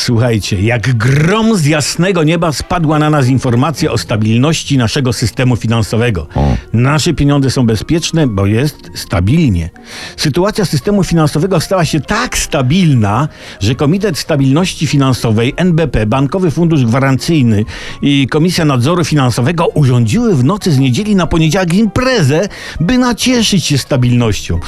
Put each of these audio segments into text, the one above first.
Słuchajcie, jak grom z jasnego nieba spadła na nas informacja o stabilności naszego systemu finansowego. Nasze pieniądze są bezpieczne, bo jest stabilnie. Sytuacja systemu finansowego stała się tak stabilna, że Komitet Stabilności Finansowej, NBP, Bankowy Fundusz Gwarancyjny i Komisja Nadzoru Finansowego urządziły w nocy z niedzieli na poniedziałek imprezę, by nacieszyć się stabilnością.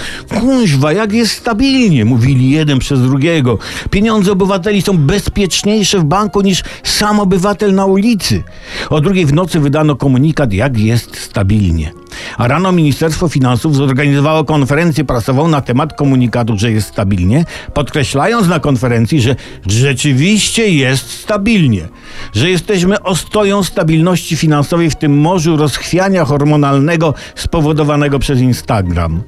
Kuźwa, jak jest stabilnie, mówili jeden przez drugiego. Pieniądze obywateli są bezpieczniejsze w banku niż sam obywatel na ulicy. O drugiej w nocy wydano komunikat, jak jest stabilnie. A rano Ministerstwo Finansów zorganizowało konferencję prasową na temat komunikatu, że jest stabilnie, podkreślając na konferencji, że rzeczywiście jest stabilnie, że jesteśmy ostoją stabilności finansowej w tym morzu rozchwiania hormonalnego spowodowanego przez Instagram.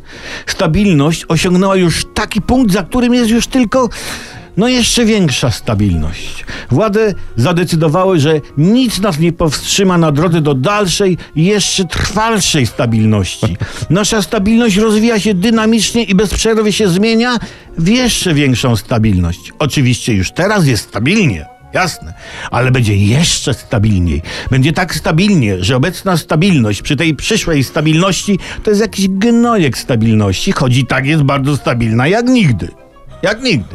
Stabilność osiągnęła już taki punkt, za którym jest już tylko no jeszcze większa stabilność. Władze zadecydowały, że nic nas nie powstrzyma na drodze do dalszej, jeszcze trwalszej stabilności. Nasza stabilność rozwija się dynamicznie i bez przerwy się zmienia w jeszcze większą stabilność. Oczywiście już teraz jest stabilnie. Jasne, ale będzie jeszcze stabilniej. Będzie tak stabilnie, że obecna stabilność przy tej przyszłej stabilności to jest jakiś gnojek stabilności, choć i tak jest bardzo stabilna jak nigdy. Jak nigdy.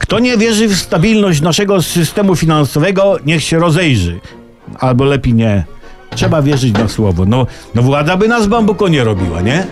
Kto nie wierzy w stabilność naszego systemu finansowego, niech się rozejrzy. Albo lepiej nie. Trzeba wierzyć na słowo. No, no władza by nas bambuko nie robiła, nie?